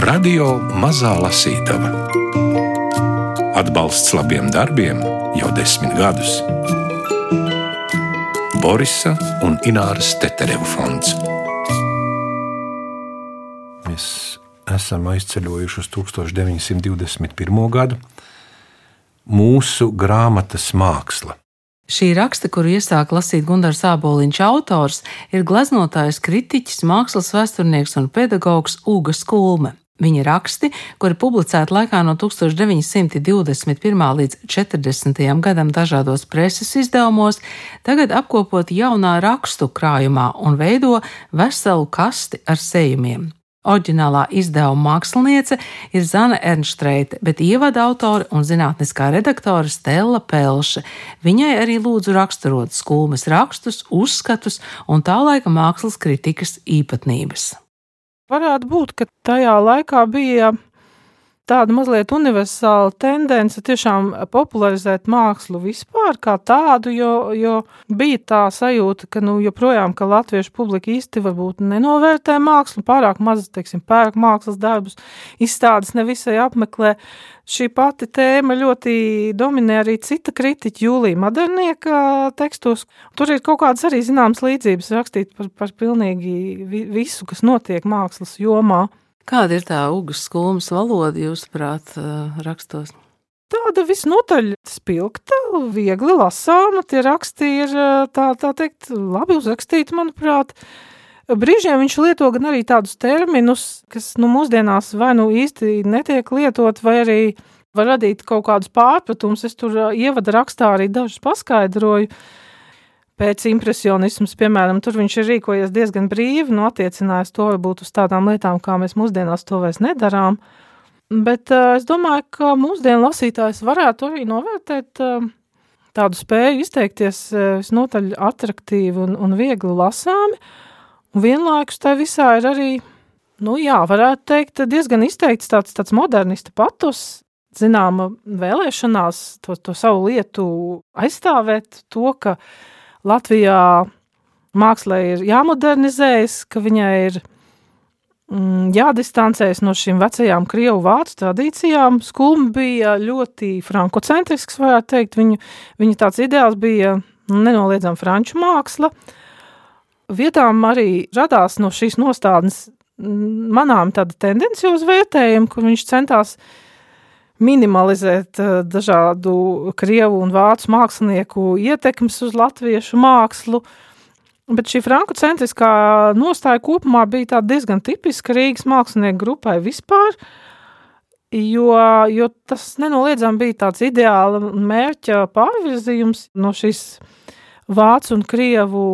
Radio Mazā Lasītava Atbalsts labiem darbiem jau desmit gadus. Borisa un Ināras Tetereva fonds. Mēs esam aizceļojuši uz 1921. gadu. Mūsu grāmatas māksla. Šī raksta, kuru iesāk lasīt Gunārs Aboliņš, autors ir gleznotājs, kritiķis, mākslas vēsturnieks un pedagogs Uga Skulme. Viņa raksti, kuri publicēti laikā no 1921. līdz 40. gadam dažādos preses izdevumos, tagad apkopoti jaunā rakstu krājumā un veido veselu kasti ar sējumiem. Oriģinālā izdevuma māksliniece ir Zana Ernštreite, bet ievada autori un zinātniskā redaktore Stela Pelše. Viņai arī lūdzu raksturot skulmes rakstus, uzskatus un tā laika mākslas kritikas īpatnības. Varētu būt, ka tajā laikā bija tāda mazliet universāla tendence tiešām popularizēt mākslu vispār kā tādu, jo, jo bija tā sajūta, ka nu, joprojām ka latviešu publika īsti varbūt nenovērtē mākslu, pārāk maz, teiksim, pērk mākslas darbus, izstādes nevisai apmeklē. Šī pati tēma ļoti dominē arī cita kritiķa Jūlija Madernieka tekstos. Tur ir kaut kādas arī zināmas līdzības rakstīt par, par pilnīgi visu, kas notiek mākslas jomā. Kāda ir tā uguns skulmas valoda, jūsuprāt, rakstos? Tāda visnotaļ spilgta, viegli lasāma. Tie raksti ir tā, tā teikt, labi uzrakstīti, manuprāt. Brīžiem viņš lieto gan arī tādus terminus, kas nu, mūsdienās vai nu īsti netiek lietot, vai arī var radīt kaut kādus pārpratumus. Es tur ievada rakstā arī dažus paskaidroju. Uh, pēc impresionismas, piemēram, tur viņš ir rīkojies diezgan brīvi, nu, attiecinājis to varbūt uz tādām lietām, kā mēs mūsdienās to vairs nedarām. Bet uh, es domāju, ka mūsdienu lasītājs varētu arī novērtēt uh, tādu spēju izteikties uh, visnotaļ attraktīvi un, un viegli lasāmi, un vienlaikus tai visā ir arī, nu jā, varētu teikt, diezgan izteikts tāds, tāds modernista patus, zināma vēlēšanās to, to savu lietu aizstāvēt to, ka uh, Latvijā mākslā ir jāmodernizējas, ka viņai ir mm, jādistancējas no šīm vecajām krievu vācu tradīcijām. Skulma bija ļoti frankocentrisks, varētu teikt. Viņu, viņa tāds ideāls bija nenoliedzama franču māksla. Vietām arī radās no šīs nostādnes mm, manām tāda tendencioza vērtējuma, kur viņš centās uh, minimalizēt eh, dažādu krievu un vācu mākslinieku ietekmes uz latviešu mākslu. Bet šī frankocentriskā nostāja kopumā bija diezgan tipiska Rīgas mākslinieku grupai vispār, jo, jo tas nenoliedzami bija tāds ideāla mērķa pārvirzījums no šīs vācu un krievu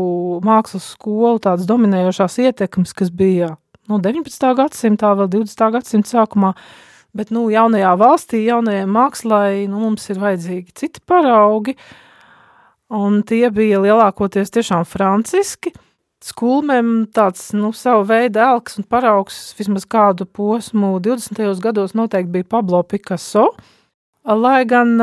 mākslas skolu tādas dominējošās ietekmes, kas bija no 19. gadsimtā, vēl 20. gadsimta sākumā, Bet nu, jaunajā valstī, jaunajai mākslai, nu, mums ir vajadzīgi citi paraugi. Un tie bija lielākoties tiešām franciski. Skulmēm tāds nu, savu veidu elks un paraugs vismaz kādu posmu 20. gados noteikti bija Pablo Picasso. Lai gan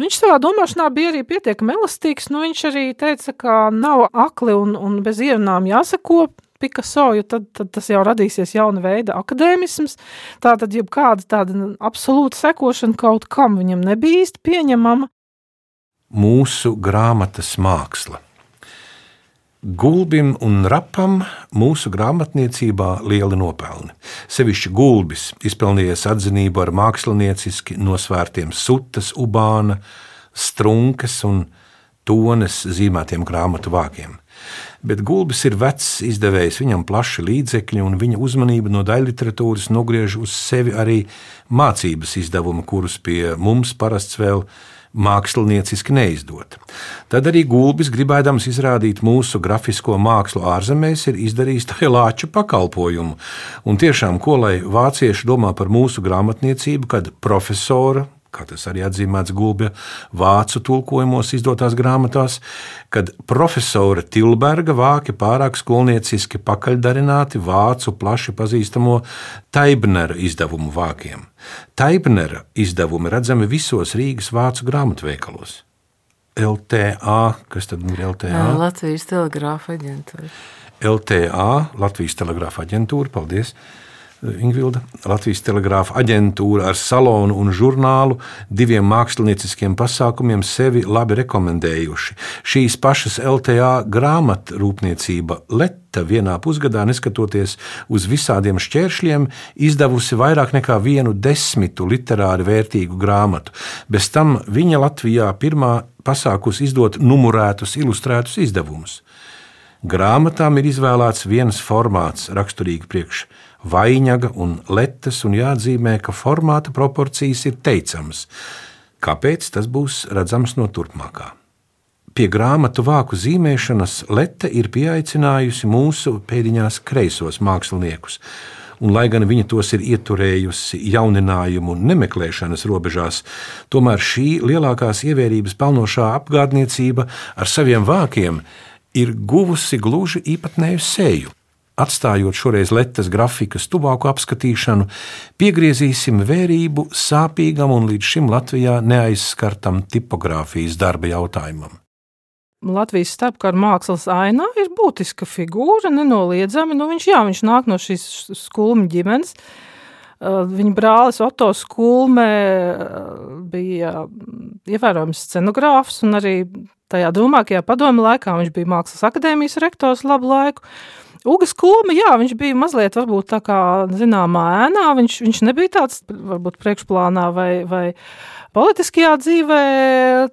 viņš savā domāšanā bija arī pietiekami elastīgs, nu, viņš arī teica, ka nav akli un, un bez ierunām jāsako Picasso, jo tad, tad tas jau radīsies jauna veida akadēmisms. Tā tad jebkāda tāda absolūta sekošana kaut kam viņam nebija īsti pieņemama. Mūsu grāmatas māksla. Gulbim un rapam mūsu grāmatniecībā lieli nopelni. Sevišķi gulbis izpelnījies atzinību ar mākslinieciski nosvērtiem sutas, ubāna, strunkas un tones zīmētiem grāmatu vākiem. Bet Gulbis ir vecs izdevējs, viņam plaši līdzekļi, un viņa uzmanība no daļliteratūras nogriež uz sevi arī mācības izdevuma, kurus pie mums parasts vēl mākslinieciski neizdot. Tad arī Gulbis, gribēdams izrādīt mūsu grafisko mākslu ārzemēs, ir izdarījis tai lāču pakalpojumu. Un tiešām, ko lai vācieši domā par mūsu grāmatniecību, kad profesora kā tas arī atzīmēts Gulbja vācu tulkojumos izdotās grāmatās, kad profesora Tilberga vāki pārāk skolnieciski pakaļdarināti vācu plaši pazīstamo Taibnera izdevumu vākiem. Taibnera izdevumi redzami visos Rīgas vācu grāmatveikalos. LTA, kas tad ir LTA? Latvijas telegrāfa aģentūra. LTA, Latvijas telegrāfa aģentūra, paldies. Ingvilda, Latvijas telegrāfa aģentūra ar salonu un žurnālu diviem mākslinieciskiem pasākumiem sevi labi rekomendējuši. Šīs pašas LTA grāmatu rūpniecība Leta vienā pusgadā, neskatoties uz visādiem šķēršļiem, izdevusi vairāk nekā vienu desmitu literāri vērtīgu grāmatu. Bez tam viņa Latvijā pirmā pasākus izdot numurētus, ilustrētus izdevumus. Grāmatām ir izvēlēts viens formāts, raksturīgi priekš vainaga un letes, un jāatzīmē, ka formāta proporcijas ir teicamas. Kāpēc tas būs redzams no turpmākā? Pie grāmatu vāku zīmēšanas Lete ir pieaicinājusi mūsu pēdiņās kreisos māksliniekus, un, lai gan viņa tos ir ieturējusi jauninājumu un nemeklēšanas robežās, tomēr šī lielākās ievērības pelnošā apgādniecība ar saviem vākiem ir guvusi gluži īpatnēju seju. Atstājot šoreiz letes grafikas tuvāku apskatīšanu, piegriezīsim vērību sāpīgam un līdz šim Latvijā neaizskartam tipogrāfijas darba jautājumam. Latvijas starpkara mākslas ainā ir būtiska figūra, nenoliedzami. Nu, viņš, jā, viņš nāk no šīs skulmu ģimenes. Uh, viņa brālis Otto Skulme uh, bija ievērojams scenogrāfs, un arī tajā domātajā padomu laikā viņš bija Mākslas akadēmijas rektors labu laiku. Ugas Kulma, jā, viņš bija mazliet, varbūt tā kā zināmā ēnā, viņš, viņš nebija tāds, varbūt priekšplānā vai, vai politiskajā dzīvē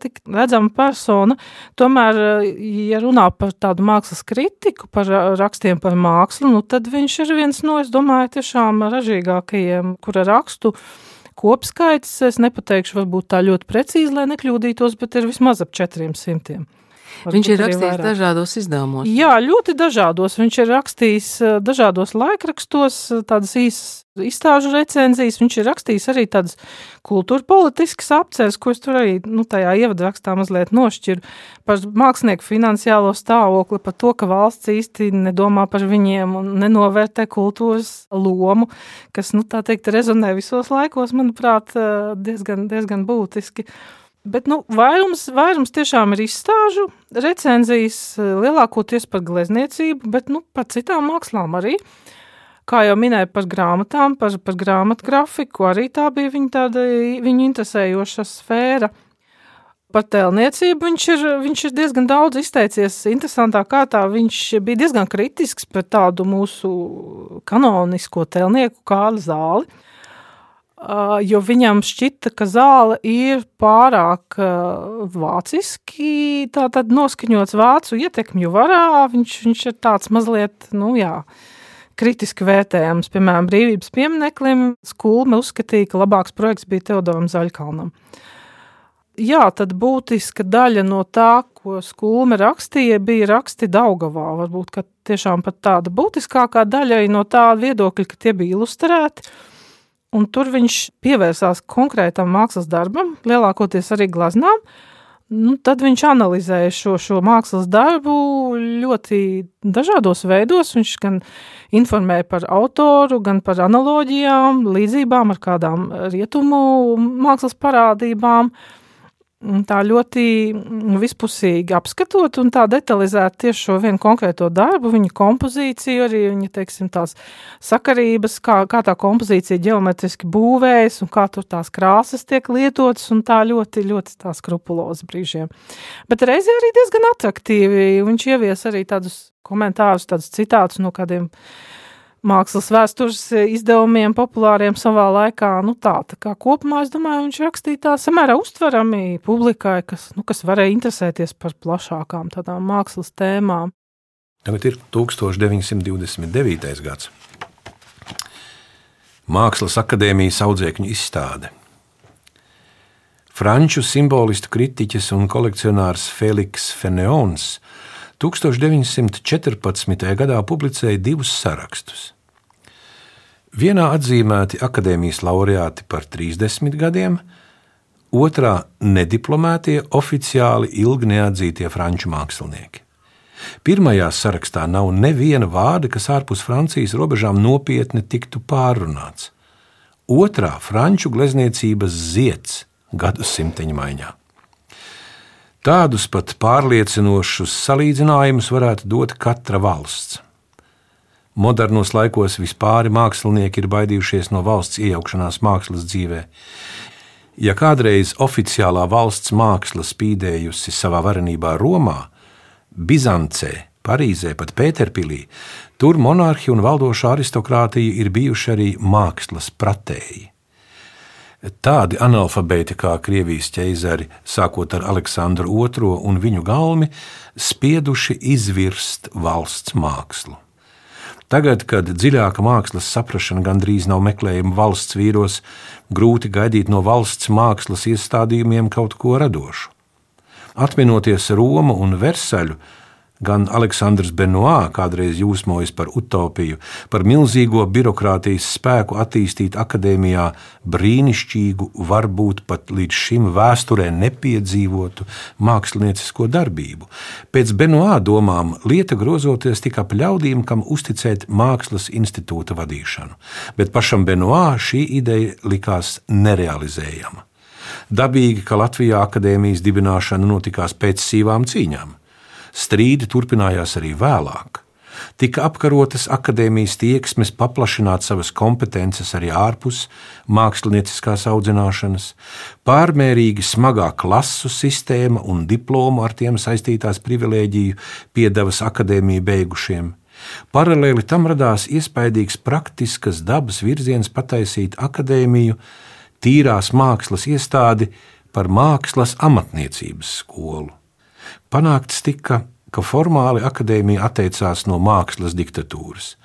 tik redzama persona. Tomēr, ja runā par tādu mākslas kritiku, par rakstiem par mākslu, nu, tad viņš ir viens no, es domāju, tiešām ražīgākajiem, kura rakstu kopskaits, es nepateikšu varbūt tā ļoti precīzi, lai nekļūdītos, bet ir vismaz ap 400. Viņš ir rakstījis vairāk. dažādos izdevumos. Jā, ļoti dažādos. Viņš ir rakstījis eh, dažādos laikrakstos, eh, tādas īsas izstāžu recenzijas. Viņš ir rakstījis arī tādas kultūra politiskas apceres, ko es tur arī nu, tajā ievadrakstā mazliet nošķiru par mākslinieku finansiālo stāvokli, par to, ka valsts īsti nedomā par viņiem un nenovērtē kultūras lomu, kas, nu, tā teikt, rezonē visos laikos, manuprāt, eh, diezgan, diezgan būtiski. Bet nu, vairums, vairums tiešām ir izstāžu, recenzijas eh, lielākoties par glezniecību, bet nu, par citām mākslām arī. Kā jau minēju par grāmatām, par, par grāmatu grafiku, arī tā bija viņa, tāda, viņa interesējoša sfēra. Par tēlniecību viņš ir, viņš ir diezgan daudz izteicies. Interesantā kārtā viņš bija diezgan kritisks pret tādu mūsu kanonisko tēlnieku Kāli Zāli jo viņam šķita, ka zāle ir pārāk vāciski noskaņots vācu ietekmju varā. Viņš, viņš ir tāds mazliet, nu jā, kritiski vērtējams. Piemēram, brīvības piemineklim skulme uzskatīja, ka labāks projekts bija Teodoram Zaļkalnam. Jā, tad būtiska daļa no tā, ko skulme rakstīja, bija raksti Daugavā. Varbūt, ka tiešām pat tāda būtiskākā daļa no tā viedokļa, ka tie bija ilustrēti un tur viņš pievērsās konkrētam mākslas darbam, lielākoties arī glaznām. Nu, tad viņš analizēja šo, šo mākslas darbu ļoti dažādos veidos. Viņš gan informēja par autoru, gan par analoģijām, līdzībām ar kādām rietumu mākslas parādībām. Uh, tā ļoti vispusīgi apskatot un tā detalizēti tieši šo vienu konkrēto darbu, viņa kompozīciju, arī viņa, teiksim, tās sakarības, kā, kā tā kompozīcija ģeometriski būvējas un kā tur tās krāsas tiek lietotas un tā ļoti, ļoti tā skrupulozi brīžiem. Bet reizē arī diezgan atraktīvi, viņš ievies arī tādus komentārus, tādus citātus no kādiem mākslas vēstures izdevumiem, populāriem savā laikā. Nu, tā, tā kā kopumā es domāju, viņš rakstīja tā samērā uztverami publikai, kas, nu, kas varēja interesēties par plašākām tādām mākslas tēmām. Tagad ir 1929. gads. Mākslas akadēmijas audzēkņu izstāde. Franču simbolistu kritiķis un kolekcionārs Feliks Feneons 1914. gadā publicēja divus sarakstus. Vienā atzīmēti akadēmijas laureāti par 30 gadiem, otrā nediplomētie oficiāli ilgi neatzītie franču mākslinieki. Pirmajā sarakstā nav neviena vārda, kas ārpus Francijas robežām nopietni tiktu pārrunāts. Otrā - franču glezniecības zieds gadsimteņa maiņā. Tādus pat pārliecinošus salīdzinājumus varētu dot katra valsts. Modernos laikos vispār mākslinieki ir baidījušies no valsts iejaukšanās mākslas dzīvē. Ja kādreiz oficiālā valsts māksla spīdējusi savā varenībā Romā, Bizancē, Parīzē, pat Pēterpilī, tur monarhi un valdošā aristokrātija ir bijuši arī mākslas pratēji. Tādi analfabēti kā Krievijas ķeizari, sākot ar Aleksandru II un viņu galmi, spieduši izvirst valsts mākslu. Tagad, kad dziļāka mākslas saprāšana gandrīz nav meklējama valsts vīros, grūti gaidīt no valsts mākslas iestādījumiem kaut ko radošu. Atminoties Romu un Versaļu, Gan Aleksandrs Benoā kādreiz jūsmojas par utopiju, par milzīgo birokrātijas spēku attīstīt akadēmijā brīnišķīgu, varbūt pat līdz šim vēsturē nepiedzīvotu māksliniecisko darbību. Pēc Benoā domām lieta grozoties tika ap ļaudīm, kam uzticēt mākslas institūta vadīšanu, bet pašam Benoā šī ideja likās nerealizējama. Dabīgi, ka Latvijā akadēmijas dibināšana notikās pēc sīvām cīņām. Strīdi turpinājās arī vēlāk. Tika apkarotas akadēmijas tieksmes paplašināt savas kompetences arī ārpus mākslinieckās audzināšanas, pārmērīgi smagā klasu sistēma un diplomu ar tiem saistītās privilēģiju piedevas akadēmiju beigušiem. Paralēli tam radās iespaidīgs praktiskas dabas virziens pataisīt akadēmiju, tīrās mākslas iestādi par mākslas amatniecības skolu. Panākts tika, ka formāli akadēmija atteicās no mākslas diktatūras.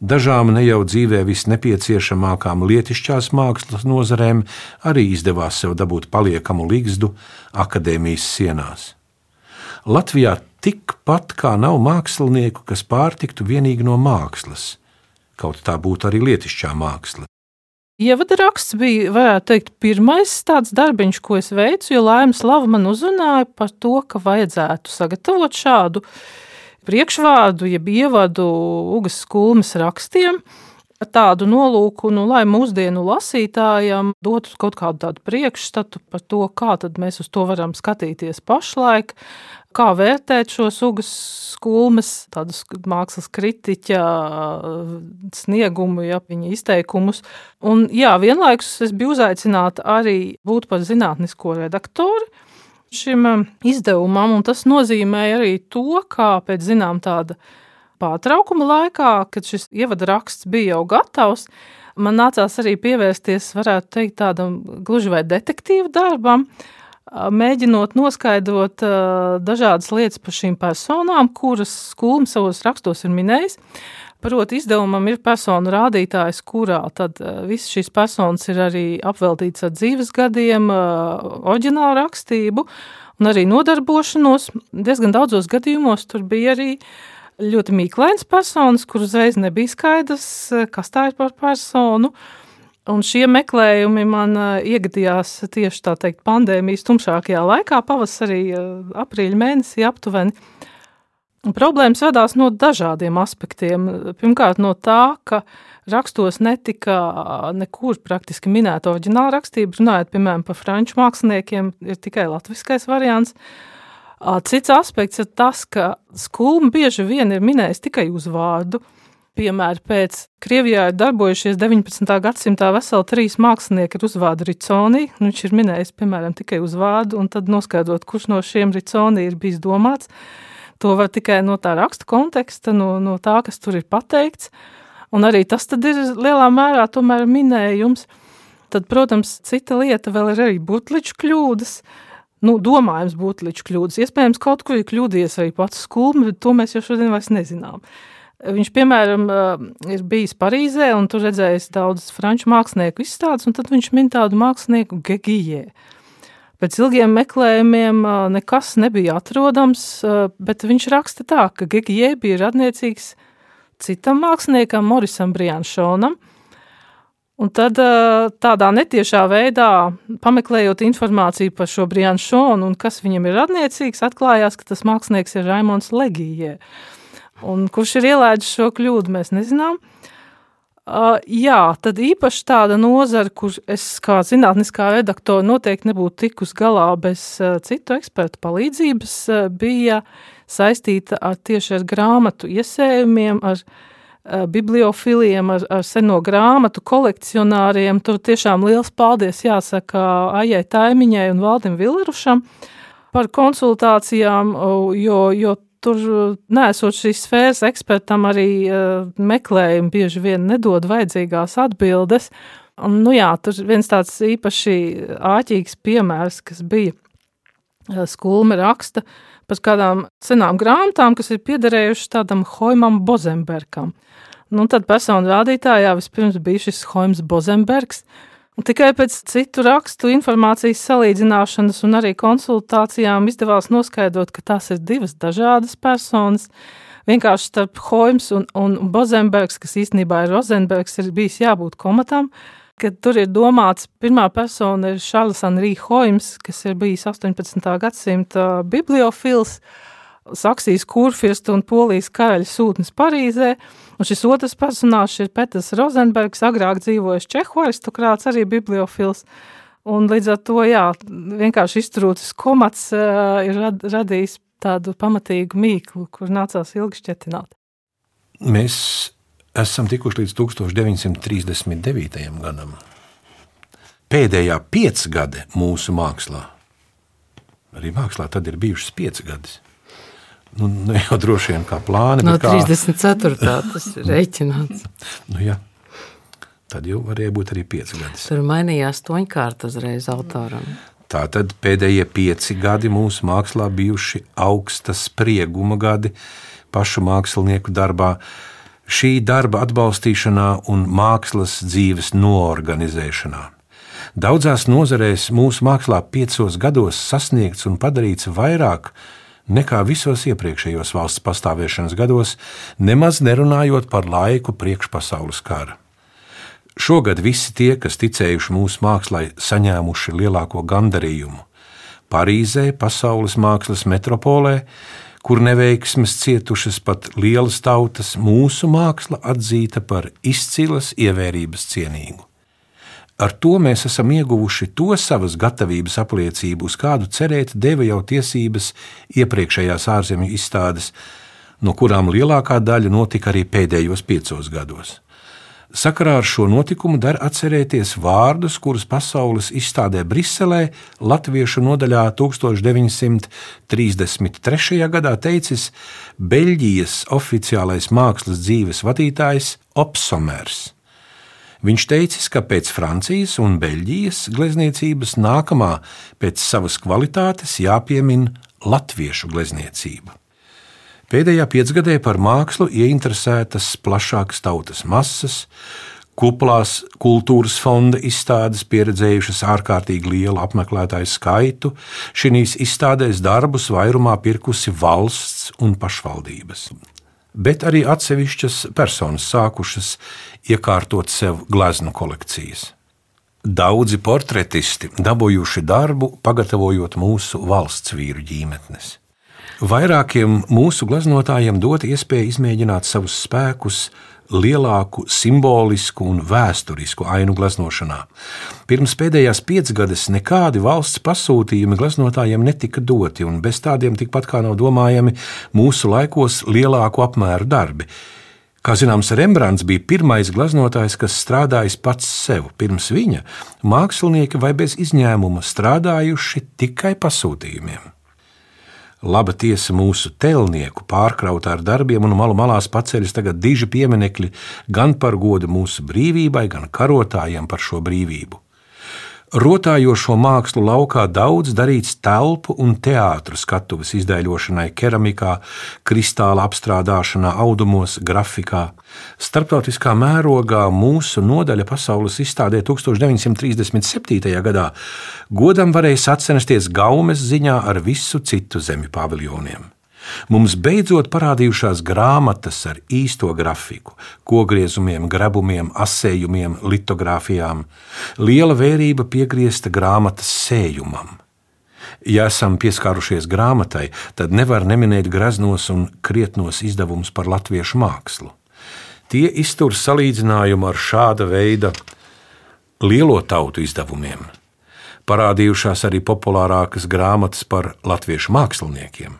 Dažām ne jau dzīvē visnepieciešamākām lietišķās mākslas nozarēm arī izdevās sev dabūt paliekamu līgzdu akadēmijas sienās. Latvijā tikpat kā nav mākslinieku, kas pārtiktu vienīgi no mākslas, kaut tā būtu arī lietišķā māksla. Ievada raksts bija, varētu teikt, pirmais tāds darbiņš, ko es veicu, jo Laimas Lava man uzrunāja par to, ka vajadzētu sagatavot šādu priekšvārdu, jeb ievadu Ugas skulmes rakstiem, tādu nolūku, nu, lai mūsdienu lasītājam dotu kaut kādu tādu priekšstatu par to, kā tad mēs uz to varam skatīties pašlaik, kā vērtēt šos ugas skulmes, tādus mākslas kritiķa sniegumu, ja, viņa izteikumus. Un jā, vienlaikus es biju uzaicināta arī būt par zinātnisko redaktoru šim izdevumam, un tas nozīmēja arī to, kā pēc zinām tāda pārtraukuma laikā, kad šis ievada raksts bija jau gatavs, man nācās arī pievērsties, varētu teikt, tādam gluži vai detektīvu darbam, mēģinot noskaidrot dažādas lietas par šīm personām, kuras skulms savos rakstos ir minējis. Proti, izdevumam ir personu rādītājs, kurā tad visas šīs personas ir arī apveltīts ar dzīves gadiem, oriģinālu rakstību un arī nodarbošanos. Diezgan daudzos gadījumos tur bija arī ļoti mīklains personas, kur uzreiz nebija skaidrs, kas tā ir par personu. Uh, Un šie meklējumi man iegadījās tieši tā teikt pandēmijas tumšākajā laikā, pavasarī, aprīļa mēnesī aptuveni. Problēmas radās no dažādiem aspektiem. Pirmkārt, no tā, ka rakstos netika nekur praktiski minēta oriģināla rakstība, runājot, piemēram, par franču māksliniekiem, ir tikai latviskais variants. Cits aspekts ir tas, ka skulma bieži vien ir minējis tikai uzvārdu, piemēri pēc Krievijā ir darbojušies 19. gadsimtā veseli trīs mākslinieki ar uzvārdu Riconi. Nu, viņš ir minējis, piemēram, tikai uzvārdu, un tad noskaidrot, kurš no šiem Riconi ir bijis domāts. To var tikai no tā raksta konteksta, no, no tā, kas tur ir pateikts. Un arī tas ir lielā mērā minējums. Tad, protams, cita lieta vēl ir arī butliču kļūdas. Nu, domājams, butliču kļūdas. Iespējams, kaut kur ir kļūdījies arī pats skulmi, bet to mēs jau šodien vairs nezinām. Viņš, piemēram, ir bijis Parīzē un tur redzējis daudzus franču mākslinieku izstādes, un tad viņš min tādu mākslinieku Gegijē. Pēc ilgiem meklējumiem nekas nebija atrodams, bet viņš raksta tā, ka Gegijē bija radniecīgs citam māksliniekam, Morisam Brianšonam, Un tad tādā netiešā veidā, pameklējot informāciju par šo Brianšonu un kas viņam ir radniecīgs, atklājās, ka tas mākslinieks ir Raimons Legijē. Un kurš ir ielēdzis šo kļūdu, mēs nezinām. Uh, jā, tad īpaši tāda nozara, kur es kā zinātniskā redaktora noteikti nebūtu tikus galā bez uh, citu ekspertu palīdzības, uh, bija saistīta ar tieši ar grāmatu iesējumiem, ar bibliofiliem, ar, ar seno grāmatu kolekcionāriem. Tur tiešām liels paldies jāsaka Aijai Taimiņai un Valdim Villerušam par konsultācijām, jo, jo tur nesot šīs sfēras ekspertam arī meklējumi bieži vien nedod vajadzīgās atbildes. Un, nu jā, tur viens tāds īpaši āķīgs piemērs, kas bija skulme raksta par kādām senām grāmatām, kas ir piederējušas tādam Hoimam Bozemberkam. Nu, tad personu rādītājā vispirms bija šis Hoims Bozembergs, tikai pēc citu rakstu informācijas salīdzināšanas un arī konsultācijām izdevās noskaidrot, ka tās ir divas dažādas personas. Vienkārši starp Hoims un, un Bozembergs, kas īstenībā ir Rozenbergs, ir bijis jābūt komatam, ka tur ir domāts, pirmā persona ir Šarls Anrī Hoims, kas ir bijis 18. gadsimta bibliofils, Saksijas kurfirsta un Polijas karaļa sūtnis Parīzē, un šis otrs personāžs ir Petrs Rozenbergs, agrāk dzīvojis Čehu aristokrāts, arī bibliofils, un līdz ar to, jā, vienkārši izturūtis komats uh, ir rad, radījis tādu pamatīgu mīklu, kur nācās ilgi šķetināt. Mēs esam tikuši līdz 1939. gadam. Pēdējā piecgade mūsu mākslā, arī mākslā, tad ir bijušas piecas gadus. Nu, ne jau droši vien kā plāni. No kā... 34. tas ir rēķināts. nu, jā. Tad jau varēja būt arī pieci gadi. Tur mainījās toņkārt uzreiz autoram. Tātad pēdējie pieci gadi mūsu mākslā bijuši augsta sprieguma gadi pašu mākslinieku darbā šī darba atbalstīšanā un mākslas dzīves noorganizēšanā. Daudzās nozarēs mūsu mākslā piecos gados sasniegts un padarīts vairāk nekā visos iepriekšējos valsts pastāvēšanas gados, nemaz nerunājot par laiku priekšpasaules kara. Šogad visi tie, kas ticējuši mūsu mākslai, saņēmuši lielāko gandarījumu. Parīzē, pasaules mākslas metropolē, kur neveiksmes cietušas pat lielas tautas, mūsu māksla atzīta par izcilas ievērības cienīgu. Ar to mēs esam ieguvuši to savas gatavības apliecību, uz kādu cerēt deva jau tiesības iepriekšējās ārzemju izstādes, no kurām lielākā daļa notika arī pēdējos piecos gados. Sakarā ar šo notikumu der atcerēties vārdus, kurus pasaules izstādē Briselē Latviešu nodaļā 1933. gadā teicis Beļģijas oficiālais mākslas dzīves vadītājs Opsomers. Viņš teicis, ka pēc Francijas un Beļģijas glezniecības nākamā pēc savas kvalitātes jāpiemina latviešu glezniecība. Pēdējā piecgadē par mākslu ieinteresētas plašākas tautas masas, kuplās kultūras fonda izstādes pieredzējušas ārkārtīgi lielu apmeklētāju skaitu, šīs izstādēs darbus vairumā pirkusi valsts un pašvaldības. Bet arī atsevišķas personas sākušas iekārtot sev gleznu kolekcijas. Daudzi portretisti dabūjuši darbu, pagatavojot mūsu valsts vīru ģimenes. Vairākiem mūsu glaznotājiem dot iespēju izmēģināt savus spēkus lielāku simbolisku un vēsturisku ainu gleznošanā. Pirms pēdējās piecgades nekādi valsts pasūtījumi glaznotājiem netika doti, un bez tādiem tikpat kā nav domājami mūsu laikos lielāku apmēru darbi. Kā zināms, Rembrandts bija pirmais glaznotājs, kas strādājis pats sev. Pirms viņa mākslinieki vai bez izņēmuma strādājuši tikai pasūtījumiem. Laba tiesa mūsu telnieku pārkrauta ar darbiem, un malu malās paceļas tagad diži pieminekļi gan par godu mūsu brīvībai, gan karotājiem par šo brīvību. Rotājošo mākslu laukā daudz darīts telpu un teātru skatuves izdēļošanai, keramikā, kristāla apstrādāšanā, audumos, grafikā. Starptautiskā mērogā mūsu nodaļa pasaules izstādē 1937. gadā godam varēja sacensties gaumes ziņā ar visu citu zemju paviljoniem. Mums beidzot parādījušās grāmatas ar īsto grafiku, kogriezumiem, grebumiem, asējumiem, litogrāfijām. Liela vērība piegriezta grāmatas sējumam. Ja esam pieskārušies grāmatai, tad nevar neminēt graznos un krietnos izdevumus par latviešu mākslu. Tie iztur salīdzinājumu ar šāda veida lielo tautu izdevumiem. Parādījušās arī populārākas grāmatas par latviešu māksliniekiem.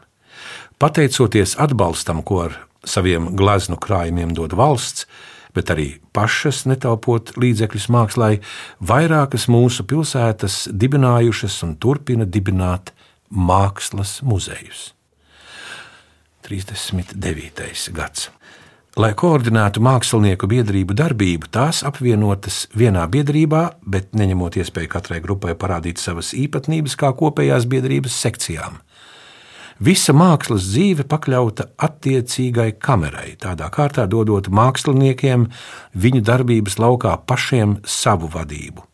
Pateicoties atbalstam, ko ar saviem gleznu krājumiem dod valsts, bet arī pašas netaupot līdzekļus mākslai, vairākas mūsu pilsētas dibinājušas un turpina dibināt mākslas muzejus. 39. gads. Lai koordinētu mākslinieku biedrību darbību, tās apvienotas vienā biedrībā, bet neņemot iespēju katrai grupai parādīt savas īpatnības kā kopējās biedrības sekcijām. Visa mākslas dzīve pakļauta attiecīgai kamerai, tādā kārtā dodot māksliniekiem viņu darbības laukā pašiem savu vadību.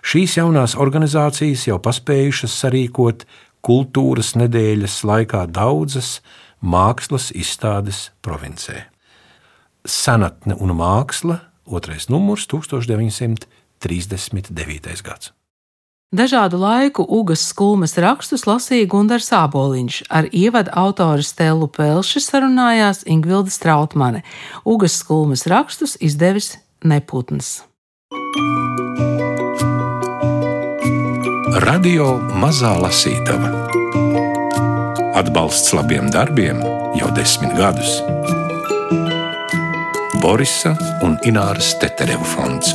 Šīs jaunās organizācijas jau paspējušas sarīkot kultūras nedēļas laikā daudzas mākslas izstādes provincē. Senatne un māksla, otrais numurs, 1939. gads. Dažādu laiku Ugas skulmes rakstus lasīja Gunārs Sāboliņš, ar ievadu autoru Stelu Pelši sarunājās Ingvilda Strautmane. Ugas skulmes rakstus izdevis Neputns. Radio Mazā Lasītava Atbalsts labiem darbiem jau desmit gadus. Borisa un Ināras Tetereva fonds.